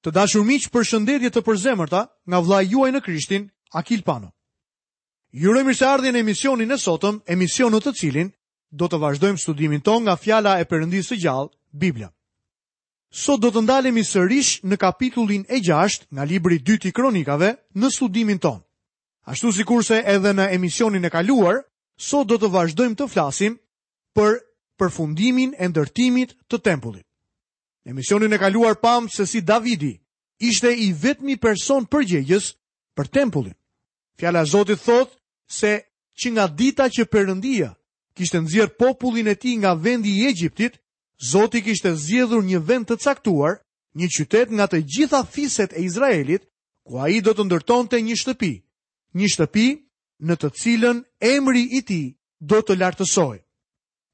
Të dashur miq, përshëndetje të përzemërta nga vëllai juaj në Krishtin, Akil Pano. Ju uroj mirëseardhje në emisionin e sotëm, emision në të cilin do të vazhdojmë studimin tonë nga fjala e Perëndisë së gjallë, Bibla. Sot do të ndalemi sërish në kapitullin e 6 nga libri i dytë i Kronikave në studimin tonë. Ashtu sikurse edhe në emisionin e kaluar, sot do të vazhdojmë të flasim për përfundimin e ndërtimit të tempullit. Në emisionin e kaluar pamë se si Davidi ishte i vetmi person përgjegjës për tempullin. Fjala e Zotit thotë se që nga dita që Perëndia kishte nxjerrë popullin e tij nga vendi i Egjiptit, Zoti kishte zgjedhur një vend të caktuar, një qytet nga të gjitha fiset e Izraelit, ku ai do të ndërtonte një shtëpi, një shtëpi në të cilën emri i tij do të lartësohej.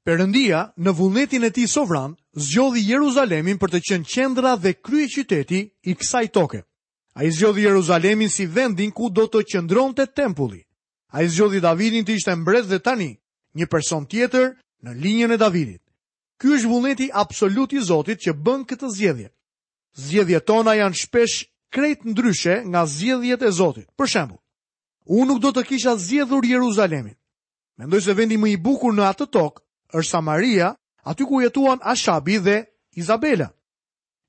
Perëndia, në vullnetin e tij sovran, zgjodhi Jeruzalemin për të qenë qendra dhe kryeqyteti i kësaj toke. Ai zgjodhi Jeruzalemin si vendin ku do të qëndronte tempulli. Ai zgjodhi Davidin të ishte mbret dhe tani, një person tjetër në linjën e Davidit. Ky është vullneti absolut i Zotit që bën këtë zgjedhje. Zgjedhjet tona janë shpesh krejt ndryshe nga zgjedhjet e Zotit. Për shembull, unë nuk do të kisha zgjedhur Jeruzalemin. Mendoj se vendi më i bukur në atë tokë është Samaria, aty ku jetuan Ashabi dhe Izabela.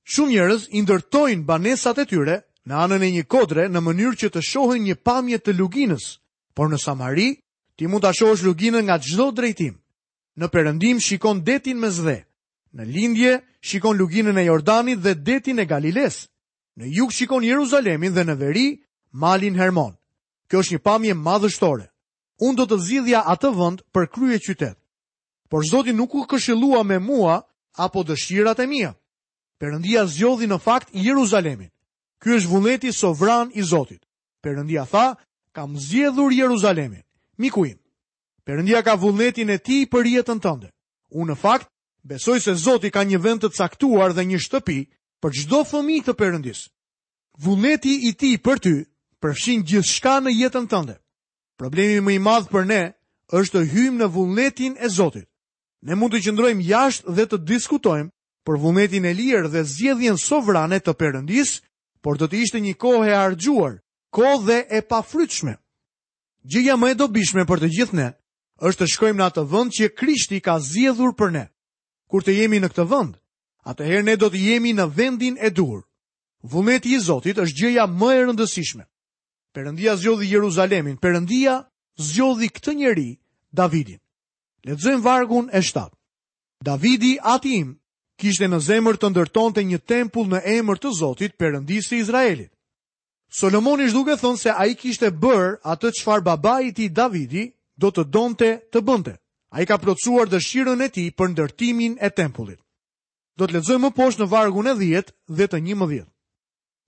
Shumë njerëz i ndërtojnë banesat e tyre në anën e një kodre në mënyrë që të shohin një pamje të luginës, por në Samari ti mund ta shohësh luginën nga çdo drejtim. Në perëndim shikon detin Mesdhe, në lindje shikon luginën e Jordanit dhe detin e Galilesë. Në jug shikon Jeruzalemin dhe në veri malin Hermon. Kjo është një pamje madhështore. Unë do të zgjidhja atë vend për kryeqytet. Por Zoti nuk u këshillua me mua apo dëshirat e mia. Perëndia zgjodhi në fakt Jeruzalemin. Ky është vullneti sovran i Zotit. Perëndia tha, kam zgjedhur Jeruzalemin, miku im. Perëndia ka vullnetin e tij për jetën tënde. Unë në fakt besoj se Zoti ka një vend të caktuar dhe një shtëpi për çdo fëmijë të Perëndisë. Vullneti i tij për ty përfshin gjithçka në jetën tënde. Problemi më i madh për ne është të hyjmë në vullnetin e Zotit. Ne mund të qëndrojmë jashtë dhe të diskutojmë për vullnetin e lirë dhe zgjedhjen sovrane të Perëndisë, por do të ishte një kohë e harxhuar kot dhe e pafrytshme. Gjëja më e dobishme për të gjithë ne është të shkojmë në atë vend që Krishti ka zgjedhur për ne. Kur të jemi në këtë vend, atëherë ne do të jemi në vendin e duhur. Vullneti i Zotit është gjëja më e rëndësishme. Perëndia zgjodhi Jeruzalemin, Perëndia zgjodhi këtë njeri, Davidin. Lexojmë vargun e shtatë. Davidi, ati im, kishte në zemër të ndërtonte një tempull në emër të Zotit, Perëndisë së Izraelit. Solomoni është duke thënë se ai kishte bërë atë çfarë babai i tij Davidi do të donte të bënte. Ai ka plotësuar dëshirën e tij për ndërtimin e tempullit. Do të lexojmë më poshtë në vargun e 10 dhe të 11.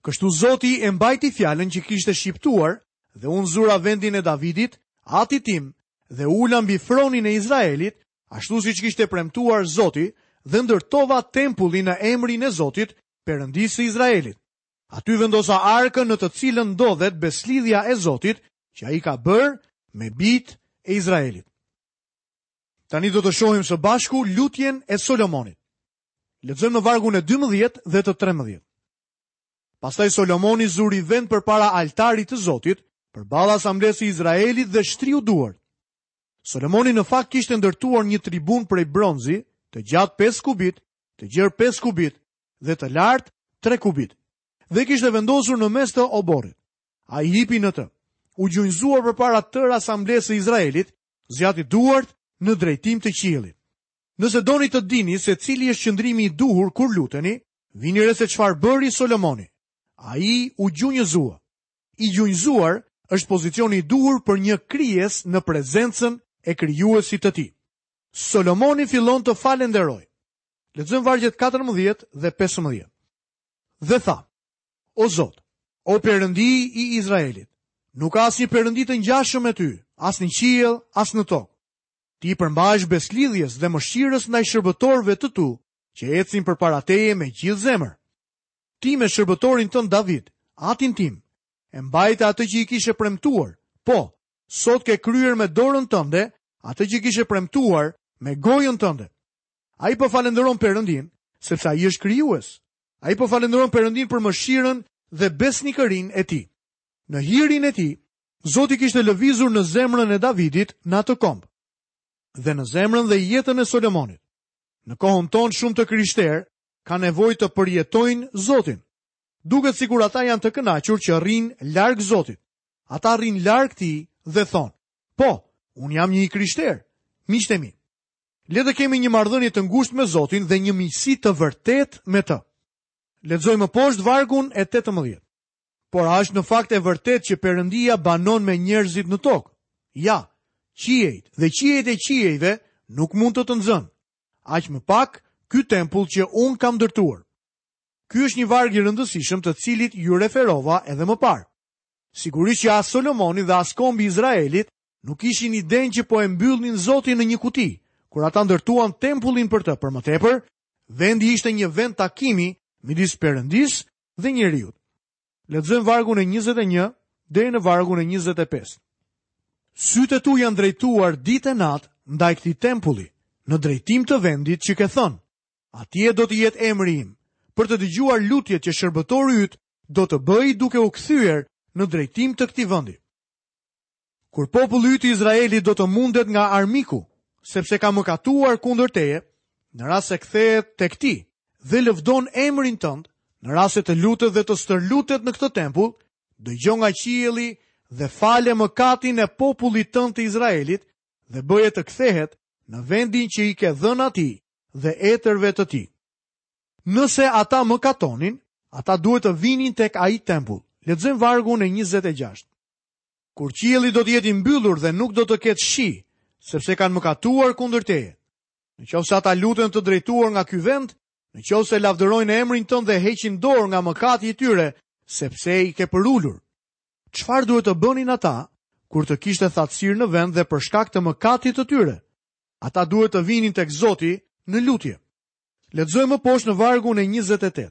Kështu Zoti e mbajti fjalën që kishte shqiptuar, dhe unë zura vendin e Davidit, atit tim, dhe ula mbi fronin e Izraelit, ashtu siç kishte premtuar Zoti, dhe ndërtova tempullin në emrin e Zotit, Perëndisë së Izraelit. Aty vendosa arkën në të cilën ndodhet besëlidhja e Zotit, që ai ka bërë me bijtë e Izraelit. Tani do të shohim së bashku lutjen e Solomonit. Lexojmë në vargun e dymbëdhjetë dhe të trembëdhjetë. Pastaj Solomoni zuri vend përpara altarit të Zotit, përballë asamblesë së Izraelit dhe shtriu duart. Solomoni në fakt kishte ndërtuar një tribunë prej bronzi, të gjatë 5 kubit, të gjerë 5 kubit dhe të lartë 3 kubit, dhe e kishte vendosur në mes të oborrit. Ai hipi në të, u gjunjëzua përpara tërë asamblesë së Izraelit, zgjati duart në drejtim të qiellit. Nëse doni të dini se cili është qëndrimi i duhur kur luteni, vini re se çfarë bëri Solomoni. Ai u gjunjëzua. I gjunjëzuar është pozicioni i duhur për një krijesë në prezencën e Krijuesit të tij. Solomoni fillon të falënderojë. Lexojmë vargjet 14 dhe 15. Dhe tha: O Zot, o Perëndi i Izraelit, nuk ka asnjë perëndi të ngjashëm me ty, as në qiell, as në tokë. Ti i përmbahesh besëlidhjes dhe mëshirës ndaj shërbëtorëve të tu, që ecin përpara teje me gjithë zemër. Ti me shërbëtorin tënd David, atin tim, e mbajte atë që i kishe premtuar. Po, sot ke kryer me dorën tënde atë që kishe premtuar me gojën tënde. Ai po falënderon Perëndinë sepse ai është krijues. Ai po falënderon Perëndinë për mëshirën dhe besnikërinë e tij. Në hirin e tij, Zoti kishte lëvizur në zemrën e Davidit në atë komb dhe në zemrën dhe jetën e Solomonit. Në kohën tonë shumë të krishterë kanë nevojë të përjetojnë Zotin. Duket sikur ata janë të kënaqur që rrinë larg Zotit. Ata rrinë larg tij dhe thonë, po, unë jam një i krishterë, miqtë e mi. Le të kemi një marrëdhënie të ngushtë me Zotin dhe një miqësi të vërtetë me të. Lexojmë më poshtë vargun e 18. Por a është në fakt e vërtetë që Perëndia banon me njerëzit në tokë? Ja, qiejt dhe qiejt e qiejve nuk mund të të nxënë. Aq më pak ky tempull që unë kam ndërtuar. Ky është një varg i rëndësishëm të cilit iu referova edhe më parë. Sigurisht që as Solomoni dhe as kombi i Izraelit nuk kishin idenë që po e mbyllnin Zotin në një kuti kur ata ndërtuan tempullin për të. Për më tepër, vendi ishte një vend takimi midis Perëndisë dhe njeriut. Lexojmë vargun e 21 deri në vargun e 25. Sytë e tu janë drejtuar ditë e natë ndaj këtij tempulli, në drejtim të vendit që ke thënë. Atje do të jetë emri im, për të dëgjuar lutjet që shërbëtori yt do të bëjë duke u kthyer në drejtim të këtij vendi. Kur populli yt i Izraelit do të mundet nga armiku, sepse ka mëkatuar kundër Teje, në rast se kthehet tek Ti dhe lëvdon emrin Tënd, në rast se të lutet dhe të stërlutet në këtë tempull, dëgjo nga qielli dhe fale mëkatin e popullit Tënd të Izraelit dhe bëje të kthehet në vendin që i ke dhënë atij dhe etërve të tij. Nëse ata mëkatonin, ata duhet të vinin tek ai tempull. Lexojmë vargun e 26. Kur qielli do të jetë i mbyllur dhe nuk do të ketë shi, sepse kanë mëkatuar kundër teje. Në qoftë se ata luten të drejtuar nga ky vend, në qoftë se lavdërojnë emrin tënd dhe heqin dorë nga mëkati i tyre, sepse i ke përulur. Çfarë duhet të bënin ata kur të kishte thatësirë në vend dhe për shkak të mëkatit të tyre? Ata duhet të vinin tek Zoti në lutje. Lexojmë më poshtë në vargun e 28.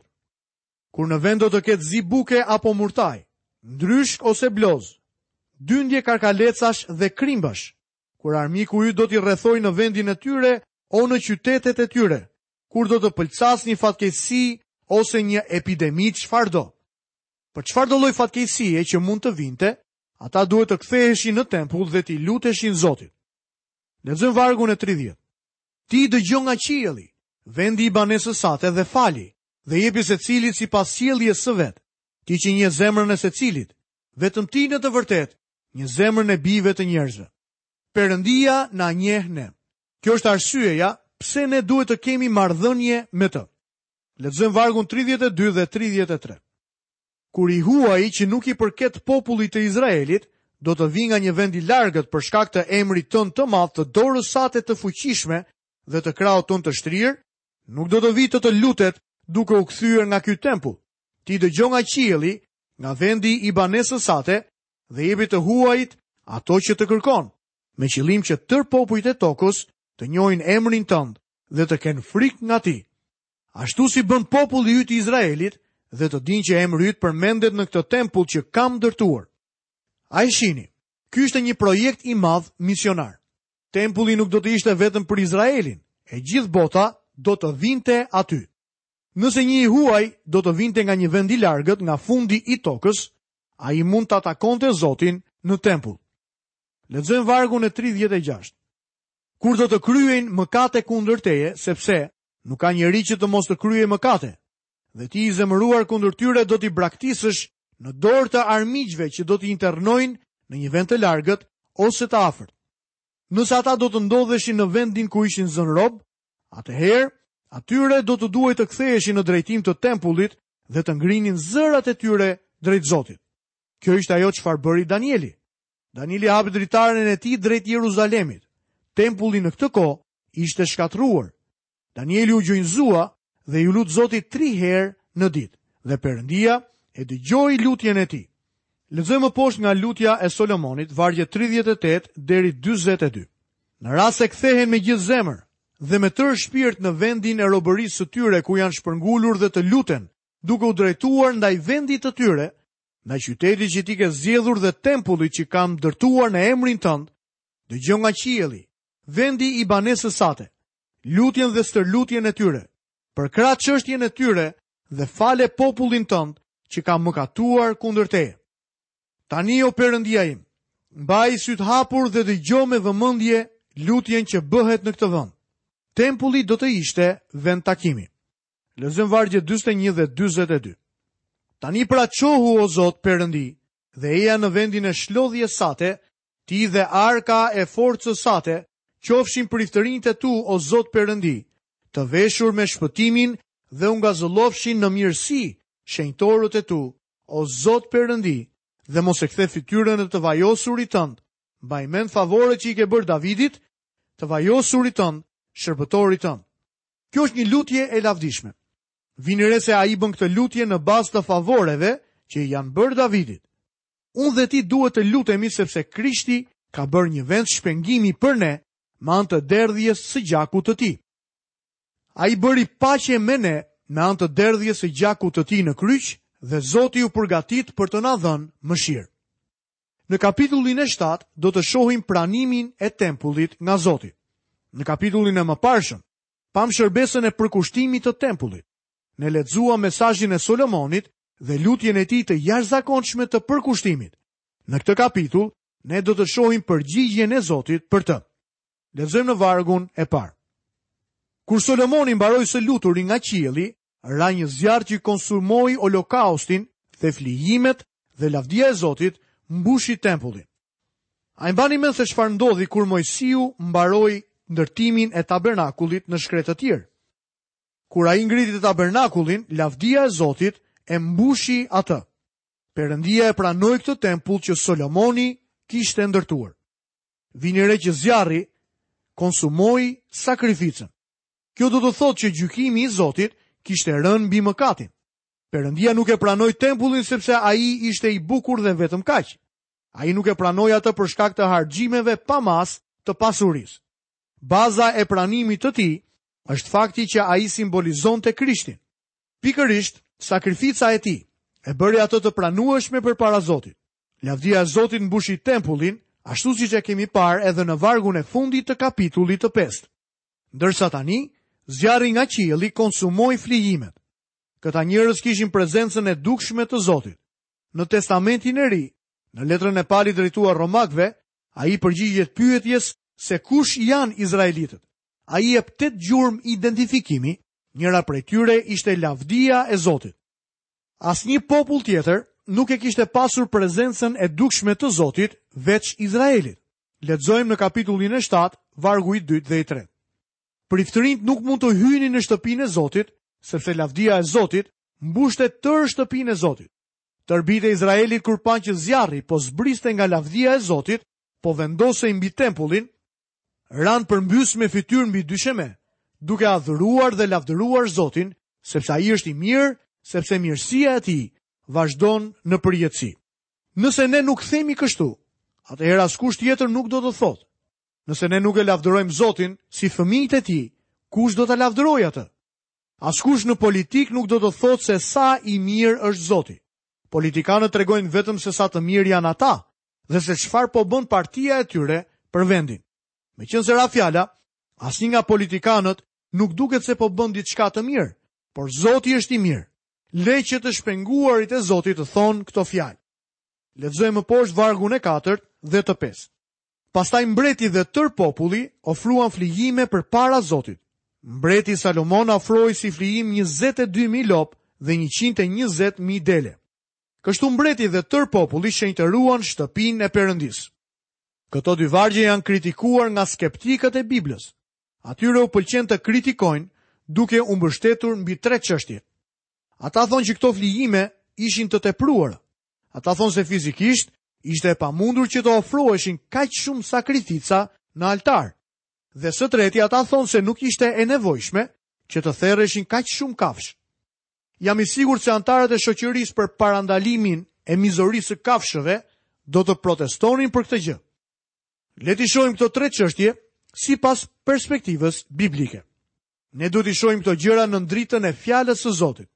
Kur në vend do të ketë zi buke apo murtajë, ndryshk ose blozë, dyndje karkalecash dhe krimbash, kur armiku yt do t'i rrethojë në vendin e tyre o në qytetet e tyre, kur do të pëlcasë një fatkeqësi ose një epidemi çfarëdo. Për çfarëdo lloj fatkeqësie që mund të vinte, ata duhet të ktheheshin në tempull dhe t'i luteshin Zotit. Lexojmë vargun e 30. Ti dëgjo nga qielli, vendi i banesës sate dhe fali, dhe jepi secilit sipas sjelljes së vet. Ti që njeh zemrën e secilit, vetëm ti në të vërtetë njeh zemrën e bijve të njerëzve. Perëndia na njeh ne. Kjo është arsyeja pse ne duhet të kemi marrëdhënie me të. Lexojmë vargun 32 dhe 33. Kur i huaji që nuk i përket popullit të Izraelit, do të vijë nga një vend i largët për shkak të emrit tënd të madh të dorës sate të fuqishme dhe të krahut tënd të shtrirë, nuk do të vijë të të lutet duke u kthyer nga ky tempull. Ti dëgjo nga qielli, nga vendi i banesës sate dhe jepi të huajit ato që të kërkon, me qëllim që tërë popujt e tokës të njohin emrin tënd dhe të kenë frikë nga ti. Ashtu si bën populli yt i Izraelit dhe të dinë që emri yt përmendet në këtë tempull që kam ndërtuar. A e shihni, ky ishte një projekt i madh misionar. Tempulli nuk do të ishte vetëm për Izraelin, e gjithë bota do të vinte aty. Nëse një i huaj do të vinte nga një vend i largët nga fundi i tokës, ai mund ta takonte Zotin në tempull. Lexojmë vargun e 36. Kur do të kryejnë mëkate kundër teje, sepse nuk ka njeri që të mos të kryejë mëkate, dhe ti i zemëruar kundër tyre do t'i braktisësh në dorë të armiqve që do t'i internojnë në një vend të largët ose të afërt. Nëse ata do të ndodheshin në vendin ku ishin zënë rob, atëherë atyre do të duhej të ktheheshin në drejtim të tempullit dhe të ngrinin zërat e tyre drejt Zotit. Kjo ishte ajo çfarë bëri Danieli. Danieli hapi dritaren e tij drejt Jeruzalemit. Tempulli në këtë kohë ishte shkatërruar. Danieli u gjunjëzua dhe iu lut Zotit tri herë në ditë, dhe Perëndia e dëgjoi lutjen e tij. Lexojmë poshtë nga lutja e Solomonit, vargjet 38 deri 42. Në rast se kthehen me gjithë zemër dhe me tërë shpirt në vendin e robërisë së tyre ku janë shpërngulur dhe të luten, duke u drejtuar ndaj vendit të tyre, ndaj qytetit që ti ke zgjedhur dhe tempullit që kam ndërtuar në emrin tënd, dëgjo nga qielli, vendi i banesës sate, lutjen dhe stërlutjen e tyre, përkrah çështjen e tyre dhe fale popullin tënd që ka mëkatuar kundër teje. Tani o Perëndia im, mbaji sytë hapur dhe dëgjo me vëmendje lutjen që bëhet në këtë vend. Tempulli do të ishte vend takimi. Lexojmë vargjet 41 dhe 42. Tani pra çohu o Zot Perëndi dhe eja në vendin e çlodhjes sate Ti dhe arka e forcës sate qofshin priftërinjtë e tu o Zot Perëndi, të veshur me shpëtimin dhe u ngazëllofshin në mirësi shenjtorët e tu o Zot Perëndi dhe mos e kthe fytyrën e të vajosurit tënd, mbaj mend favoret që i ke bërë Davidit, të vajosurit tënd, shërbëtorit tënd. Kjo është një lutje e lavdishme. Vini re se ai bën këtë lutje në bazë të favoreve që i janë bërë Davidit. Unë dhe ti duhet të lutemi sepse Krishti ka bërë një vend shpengimi për ne me anë të derdhjes së gjakut të tij. Ai bëri paqe me ne me anë të derdhjes së gjakut të tij në kryq dhe Zoti u përgatit për të na dhënë mëshirë. Në kapitullin e 7 do të shohim pranimin e tempullit nga Zoti. Në kapitullin e mëparshëm pamë shërbesën e përkushtimit të tempullit. Ne lexuam mesazhin e Solomonit dhe lutjen e tij të jashtëzakonshme të përkushtimit. Në këtë kapitull ne do të shohim përgjigjen e Zotit për të. Lexojmë në vargun e parë. Kur Solomoni mbaroi së luturi nga qielli, ra një zjarr që konsumoi holokaustin dhe flijimet dhe lavdia e Zotit mbushi tempullin. A i mbani mend se çfarë ndodhi kur Mojsiu mbaroi ndërtimin e tabernakulit në shkretëtirë? Kur ai ngriti tabernakulin, lavdia e Zotit e mbushi atë. Perëndia e pranoi këtë tempull që Solomoni kishte ndërtuar. Vini re që zjarri konsumoi sakrificën. Kjo do të thotë që gjykimi i Zotit kishte rënë mbi mëkatin. Perëndia nuk e pranoi tempullin sepse ai ishte i bukur dhe vetëm kaq. Ai nuk e pranoi atë për shkak të harxhimeve pa masë të pasurisë. Baza e pranimit të tij është fakti që ai simbolizonte Krishtin. Pikërisht, sakrifica e tij e bëri atë të pranueshme përpara Zotit. Lavdia e Zotit mbushi tempullin, ashtu siç e kemi parë edhe në vargun e fundit të kapitullit të pestë. Ndërsa tani, zjarri nga qielli konsumoi flijimet. Këta njerëz kishin prezencën e dukshme të Zotit. Në Testamentin e Ri, në letrën e Palit drejtuar romakëve, ai përgjigjet pyetjes se kush janë izraelitët. Ai jep tetë gjurmë identifikimi, njëra prej tyre ishte lavdia e Zotit. Asnjë popull tjetër nuk e kishte pasur prezencën e dukshme të Zotit veç Izraelit. Lexojmë në kapitullin e 7, vargu i 2 dhe i 3. Priftërinjtë nuk mund të hyjnin në shtëpinë e Zotit, sepse lavdia e Zotit mbushte tërë shtëpinë e Zotit. Tërë bijtë e Izraelit kur panë që zjarri po zbriste nga lavdia e Zotit, po vendosej mbi tempullin, ranë përmbys me fytyrë mbi dysheme, duke adhuruar dhe lavdëruar Zotin, sepse ai është i mirë, sepse mirësia e tij vazhdon në përjetësi. Nëse ne nuk themi kështu, atëherë askush tjetër nuk do të thotë. Nëse ne nuk e lavdërojmë Zotin si fëmijët e tij, kush do ta lavdërojë atë? Askush në politikë nuk do të thotë se sa i mirë është Zoti. Politikanët tregojnë vetëm se sa të mirë janë ata dhe se çfarë po bën partia e tyre për vendin. Meqenëse ra fjala, asnjë nga politikanët nuk duket se po bën diçka të mirë, por Zoti është i mirë. Le që të shpenguarit e Zotit të thonë këto fjalë. Lexojmë më poshtë vargun e katërt dhe të pestë. Pastaj mbreti dhe tërë populli ofruan flijime përpara Zotit. Mbreti Salomon ofroi si flijim njëzet e dy mijë lopë dhe njëqind e njëzet mijë dele. Kështu mbreti dhe tërë populli shenjtëruan shtëpinë e Perëndisë. Këto dy vargje janë kritikuar nga skeptikët e Biblës. Atyre u pëlqen të kritikojnë duke u mbështetur mbi tre çështje. Ata thonë që këto flijime ishin të tepruara. Ata thonë se fizikisht ishte e pamundur që të ofroheshin kaq shumë sakrifica në altar. Dhe së treti ata thonë se nuk ishte e nevojshme që të therreshin kaq shumë kafshë. Jam i sigurt se anëtarët e shoqërisë për parandalimin e mizorisë së kafshëve do të protestonin për këtë gjë. Le t'i shohim këto tre çështje sipas perspektivës biblike. Ne duhet t'i shohim këto gjëra në dritën e fjalës së Zotit.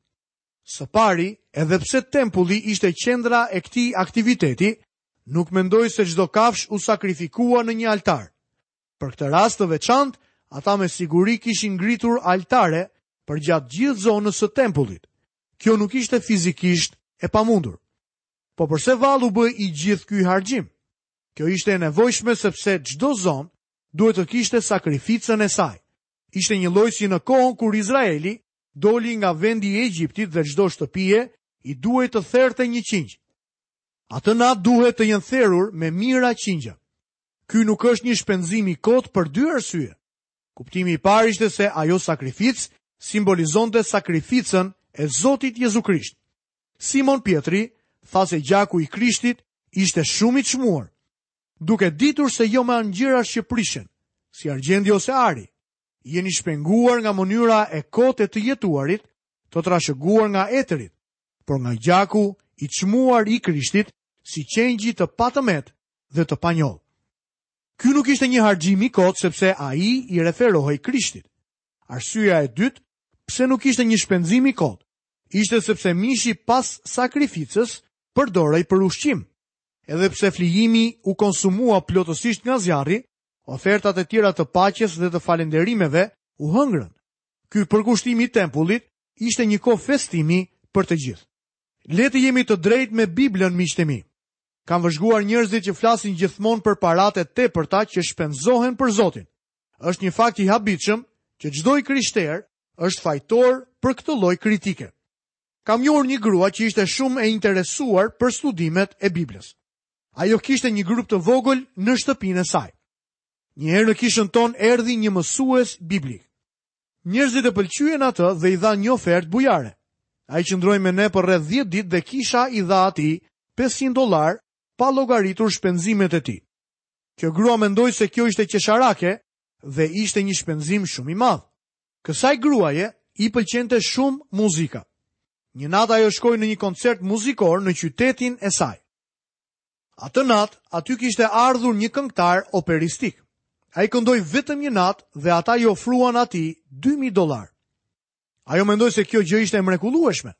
Së pari, edhe pse tempulli ishte qendra e këtij aktiviteti, nuk mendoj se çdo kafshë u sakrifikua në një altar. Për këtë rast të veçantë, ata me siguri kishin ngritur altare përgjatë gjithë zonës së tempullit. Kjo nuk ishte fizikisht e pamundur. Po përse vallë u bë i gjithë ky harxhim? Kjo ishte e nevojshme sepse çdo zonë duhet të kishte sakrificën e saj. Ishte njëlloj si në kohën kur Izraeli Doli nga vendi i Egjiptit dhe çdo shtëpie i duhej të therte një qingj. Atë natë duhet të jenë therur me mijëra qingja. Ky nuk është një shpenzim i kotë për dy arsye. Kuptimi i parë ishte se ajo sakrificë simbolizonte sakrificën e Zotit Jezu Krisht. Simon Pjetri tha se gjaku i Krishtit ishte shumë i çmuar, duke ditur se jo me anë gjërash që prishen, si argjendi ose ari, Jeni shpenguar nga mënyra e kotë e të jetuarit, të trashëguar nga etërit, por nga gjaku i çmuar i Krishtit si qengji të patëmet dhe të panjollë. Ky nuk ishte një harxhim i kotë sepse ai i referohej Krishtit. Arsyeja e dytë pse nuk ishte një shpenzim i kotë ishte sepse mishi pas sakrificës përdorej për ushqim. Edhe pse flijimi u konsumua plotësisht nga zjarri, Ofertat e tjera të paqes dhe të falënderimeve u hëngrën. Ky përkushtim i tempullit ishte një kohë festimi për të gjithë. Le të jemi të drejtë me Biblën, miqtë e mi. Kam vëzhguar njerëzit që flasin gjithmonë për paratë e tepërta që shpenzohen për Zotin. Është një fakt i habitshëm që çdo i krishterë është fajtor për këtë lloj kritike. Kam njohur një grua që ishte shumë e interesuar për studimet e Biblës. Ajo kishte një grup të vogël në shtëpinë e saj. Një herë në kishën tonë erdhi një mësues biblik. Njerëzit e pëlqyen atë dhe i dhanë një ofertë bujare. Ai qëndroi me ne për rreth 10 ditë dhe kisha i dha atij 500 dollarë pa llogaritur shpenzimet e tij. Kjo grua mendoi se kjo ishte qesharake dhe ishte një shpenzim shumë i madh. Kësaj gruaje i pëlqente shumë muzika. Një natë ajo shkoi në një koncert muzikor në qytetin e saj. Atë natë, aty kishte ardhur një këngëtar operistik. Ai këndoi vetëm një natë dhe ata i ofruan atij 2000 dollarë. Ajo mendoi se kjo gjë ishte e mrekullueshme.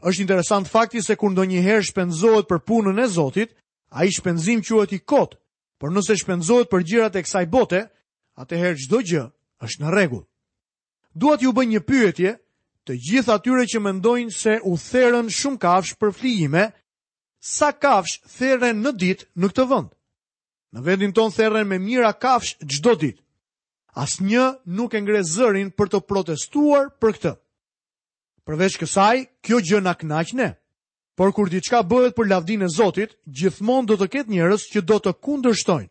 Është interesant fakti se kur ndonjëherë shpenzohet për punën e Zotit, ai shpenzim quhet i kot, Por nëse shpenzohet për gjërat e kësaj bote, atëherë çdo gjë është në rregull. Dua t'ju bëj një pyetje të gjithë atyre që mendojnë se u therën shumë kafshë për flijime, sa kafshë theren në ditë në këtë vend? Në vendin tonë theren me mijëra kafshë çdo ditë. Asnjë nuk e ngre zërin për të protestuar për këtë. Përveç kësaj, kjo gjë na kënaq ne. Por kur diçka bëhet për lavdinë e Zotit, gjithmonë do të ketë njerëz që do të kundërshtojnë.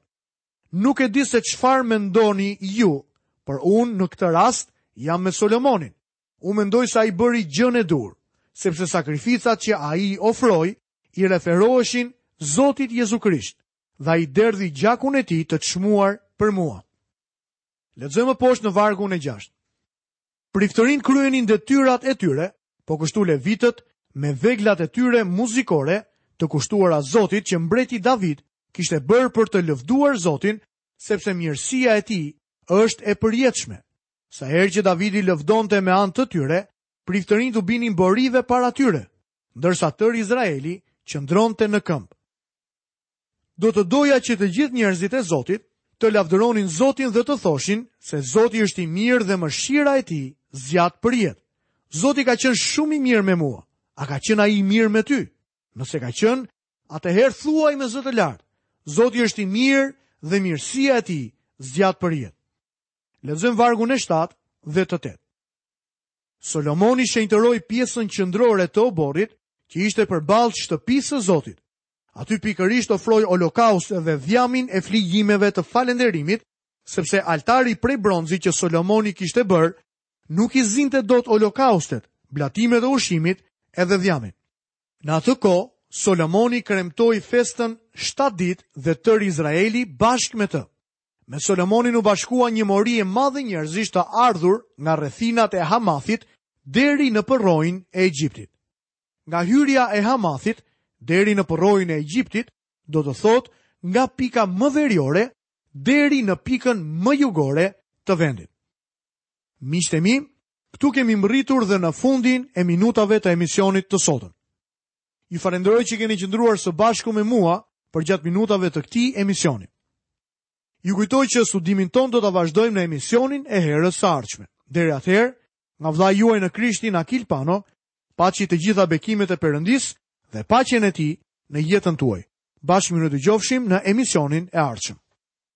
Nuk e di se çfarë mendoni ju, por unë në këtë rast jam me Solomonin. Unë mendoj se ai bëri gjënë e duhur, sepse sakrificat që ai ofroi i referoheshin Zotit Jezu Krisht dhe ai derdhi gjakun e tij të çmuar për mua. Lexojmë poshtë në vargun e 6. Priftërinjtë kryenin detyrat e tyre, po kështu levitët me veglat e tyre muzikore të kushtuara Zotit që mbreti David kishte bërë për të lëvduar Zotin, sepse mirësia e tij është e përjetshme. Sa herë që Davidi lëvdonte me anë të tyre, priftërinjtë u binin borive para tyre, ndërsa tërë Izraeli qëndronte në këmbë. Do të doja që të gjithë njerëzit e Zotit të lavdëronin Zotin dhe të thoshin se Zoti është i mirë dhe mëshira e tij zgjat përjetë. Zoti ka qenë shumë i mirë me mua. A ka qenë ai i mirë me ty? Nëse ka qenë, atëherë thuaj me zë të lartë, Zoti është i mirë dhe mirësia e tij zgjat përjetë. Lexojmë vargun e 7 dhe të 8. Solomoni shenjtëroi pjesën qendrore të oborrit që ishte përballë shtëpisë së Zotit, Aty pikërisht ofroi olokauste dhe dhjamin e flijimeve të falënderimit, sepse altari prej bronzi që Solomoni kishte bërë, nuk i zinte dot olokaustet, blatimet e ushqimit edhe dhjamin. Në atë kohë, Solomoni kremtoi festën 7 ditë dhe tërë Izraeli bashkë me të. Me Solomonin u bashkua një mori e madhe njerëzish të ardhur nga rrethinat e Hamathit deri në përroin e Egjiptit. Nga hyrja e Hamathit deri në përroin e Egjiptit, do të thotë nga pika më veriore deri në pikën më jugore të vendit. Miqtë e mi, këtu kemi mbërritur dhe në fundin e minutave të emisionit të sotëm. Ju falënderoj që keni qëndruar së bashku me mua përgjatë minutave të këtij emisioni. Ju kujtoj që studimin tonë do ta vazhdojmë në emisionin e herës së ardhshme. Deri atëherë, nga vëllai juaj në Krishtin Akil Pano, paçi të gjitha bekimet e Perëndisë dhe paqen e Tij në jetën tuaj. Bashkë mirudëgjofshim në emisionin e ardhshëm.